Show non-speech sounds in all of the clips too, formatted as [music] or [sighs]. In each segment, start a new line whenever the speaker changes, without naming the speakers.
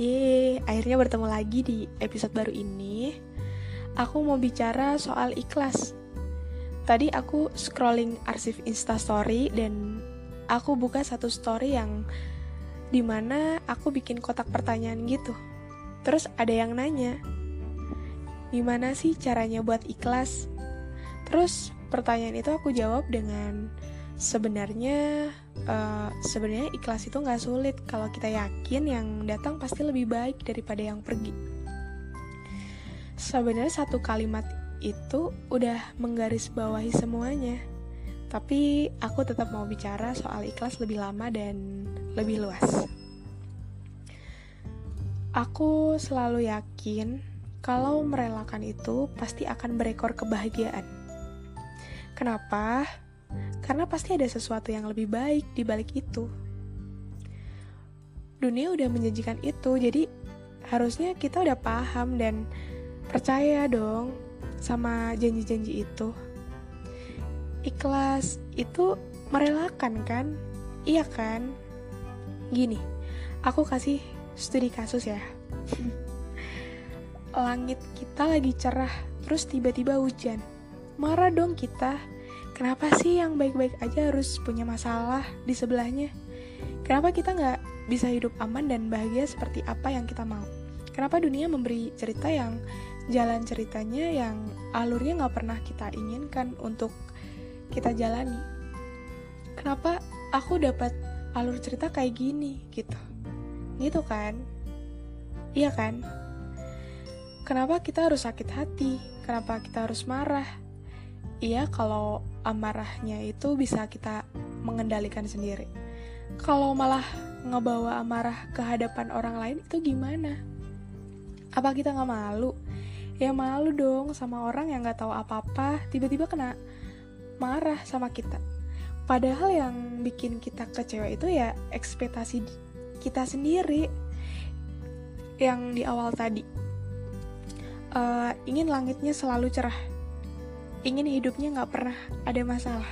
Yeay, akhirnya bertemu lagi di episode baru ini. Aku mau bicara soal ikhlas. Tadi aku scrolling arsip Instastory dan aku buka satu story yang di mana aku bikin kotak pertanyaan gitu. Terus ada yang nanya, gimana sih caranya buat ikhlas? Terus pertanyaan itu aku jawab dengan sebenarnya uh, sebenarnya ikhlas itu nggak sulit kalau kita yakin yang datang pasti lebih baik daripada yang pergi. Sebenarnya satu kalimat itu udah menggarisbawahi semuanya. Tapi aku tetap mau bicara soal ikhlas lebih lama dan lebih luas. Aku selalu yakin kalau merelakan itu pasti akan berekor kebahagiaan. Kenapa? Karena pasti ada sesuatu yang lebih baik di balik itu. Dunia udah menjanjikan itu, jadi harusnya kita udah paham dan percaya dong sama janji-janji itu. Ikhlas itu merelakan kan? Iya kan? Gini, aku kasih studi kasus ya. [laughs] Langit kita lagi cerah, terus tiba-tiba hujan. Marah dong kita Kenapa sih yang baik-baik aja harus punya masalah di sebelahnya? Kenapa kita nggak bisa hidup aman dan bahagia seperti apa yang kita mau? Kenapa dunia memberi cerita yang jalan ceritanya yang alurnya nggak pernah kita inginkan untuk kita jalani? Kenapa aku dapat alur cerita kayak gini gitu? Gitu kan? Iya kan? Kenapa kita harus sakit hati? Kenapa kita harus marah? Iya, kalau amarahnya itu bisa kita mengendalikan sendiri. Kalau malah ngebawa amarah ke hadapan orang lain itu gimana? Apa kita nggak malu? Ya malu dong sama orang yang nggak tahu apa-apa, tiba-tiba kena marah sama kita. Padahal yang bikin kita kecewa itu ya ekspektasi kita sendiri yang di awal tadi. Uh, ingin langitnya selalu cerah, ingin hidupnya nggak pernah ada masalah.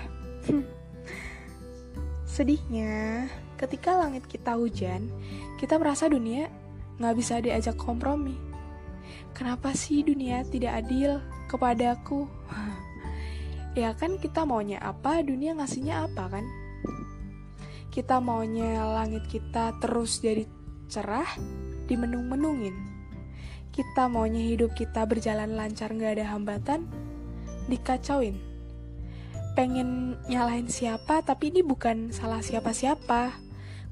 Sedihnya, ketika langit kita hujan, kita merasa dunia nggak bisa diajak kompromi. Kenapa sih dunia tidak adil kepadaku? [laughs] ya kan kita maunya apa, dunia ngasihnya apa kan? Kita maunya langit kita terus jadi cerah, dimenung-menungin. Kita maunya hidup kita berjalan lancar nggak ada hambatan, dikacauin. Pengen nyalahin siapa tapi ini bukan salah siapa-siapa.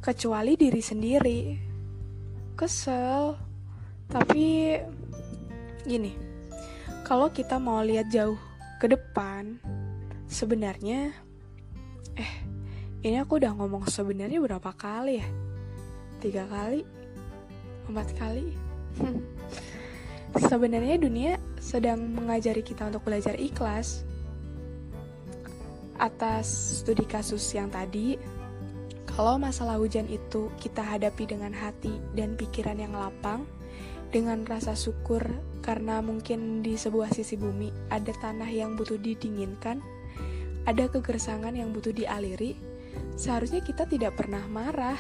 Kecuali diri sendiri. Kesel. Tapi gini. Kalau kita mau lihat jauh ke depan sebenarnya eh ini aku udah ngomong sebenarnya berapa kali ya? Tiga kali? Empat kali? [laughs] Sebenarnya dunia sedang mengajari kita untuk belajar ikhlas. Atas studi kasus yang tadi, kalau masalah hujan itu kita hadapi dengan hati dan pikiran yang lapang, dengan rasa syukur karena mungkin di sebuah sisi bumi ada tanah yang butuh didinginkan, ada kegersangan yang butuh dialiri, seharusnya kita tidak pernah marah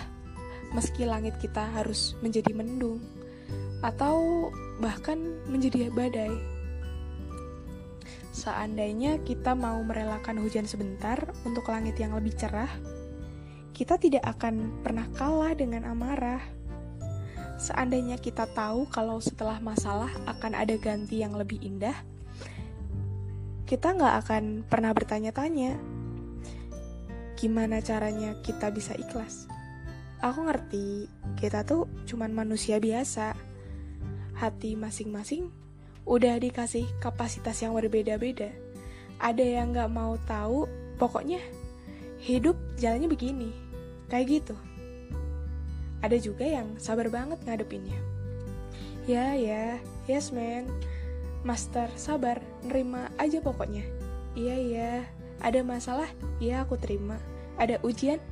meski langit kita harus menjadi mendung atau bahkan menjadi badai. Seandainya kita mau merelakan hujan sebentar untuk langit yang lebih cerah, kita tidak akan pernah kalah dengan amarah. Seandainya kita tahu kalau setelah masalah akan ada ganti yang lebih indah, kita nggak akan pernah bertanya-tanya gimana caranya kita bisa ikhlas. Aku ngerti, kita tuh cuman manusia biasa hati masing-masing udah dikasih kapasitas yang berbeda-beda. Ada yang gak mau tahu, pokoknya hidup jalannya begini, kayak gitu. Ada juga yang sabar banget ngadepinnya. Ya, ya, yes man, master sabar, nerima aja pokoknya. Iya, iya, ada masalah, iya aku terima. Ada ujian,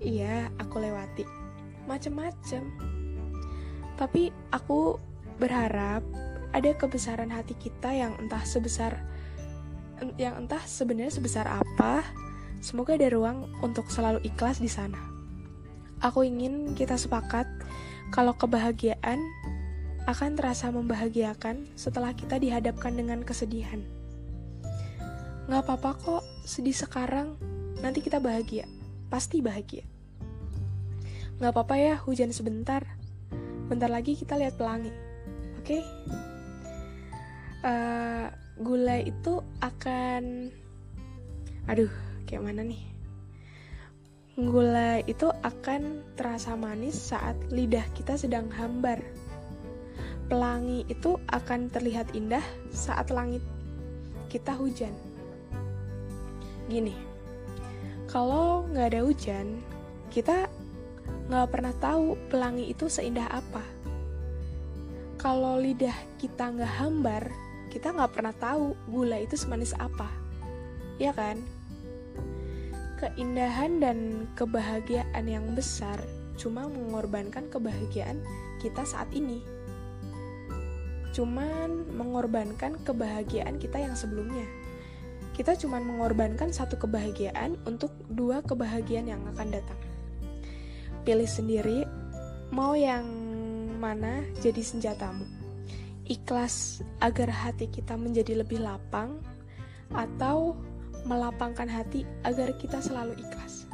iya aku lewati. Macem-macem. Tapi aku berharap ada kebesaran hati kita yang entah sebesar yang entah sebenarnya sebesar apa. Semoga ada ruang untuk selalu ikhlas di sana. Aku ingin kita sepakat kalau kebahagiaan akan terasa membahagiakan setelah kita dihadapkan dengan kesedihan. Gak apa-apa kok sedih sekarang, nanti kita bahagia, pasti bahagia. Gak apa-apa ya hujan sebentar, bentar lagi kita lihat pelangi, oke? Okay? Uh, eh, gula itu akan, aduh, kayak mana nih? Gula itu akan terasa manis saat lidah kita sedang hambar. Pelangi itu akan terlihat indah saat langit kita hujan. Gini, kalau nggak ada hujan, kita nggak pernah tahu pelangi itu seindah apa. Kalau lidah kita nggak hambar, kita nggak pernah tahu gula itu semanis apa. Ya kan? keindahan dan kebahagiaan yang besar cuma mengorbankan kebahagiaan kita saat ini. Cuman mengorbankan kebahagiaan kita yang sebelumnya. Kita cuma mengorbankan satu kebahagiaan untuk dua kebahagiaan yang akan datang. Pilih sendiri mau yang mana jadi senjatamu. Ikhlas agar hati kita menjadi lebih lapang atau melapangkan hati agar kita selalu ikhlas.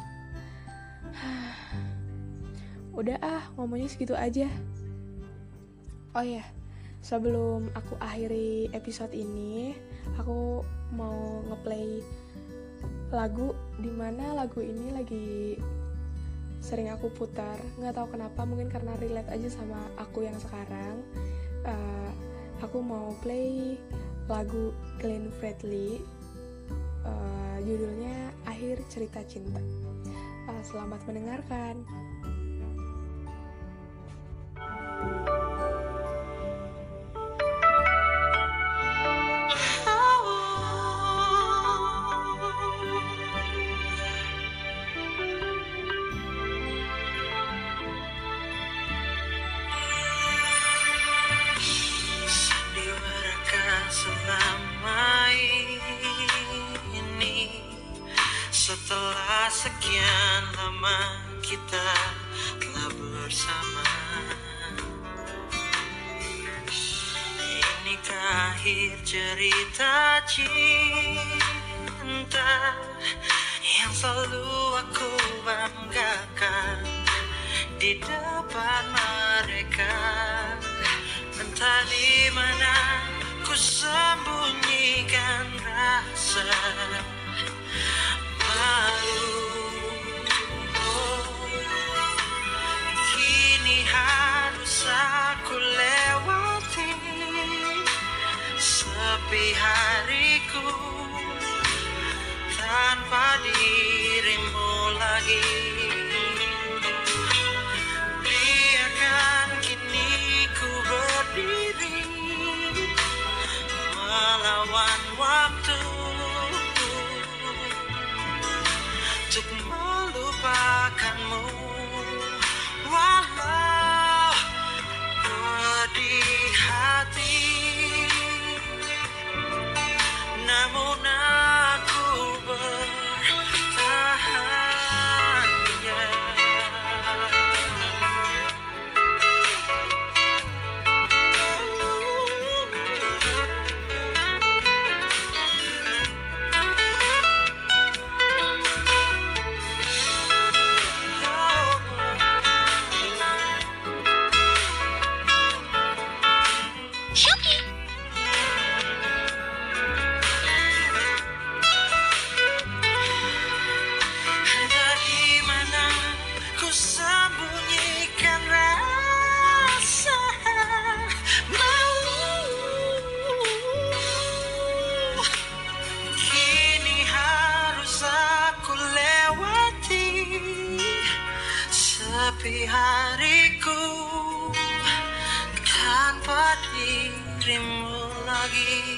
[sighs] Udah ah, ngomongnya segitu aja. Oh ya, sebelum aku akhiri episode ini, aku mau ngeplay lagu di mana lagu ini lagi sering aku putar nggak tahu kenapa mungkin karena relate aja sama aku yang sekarang uh, aku mau play lagu Glenn Fredly uh, judulnya Akhir Cerita Cinta. Uh, selamat mendengarkan.
Akhir cerita cinta yang selalu aku banggakan di depan mereka? Entah di mana ku sembunyikan rasa You.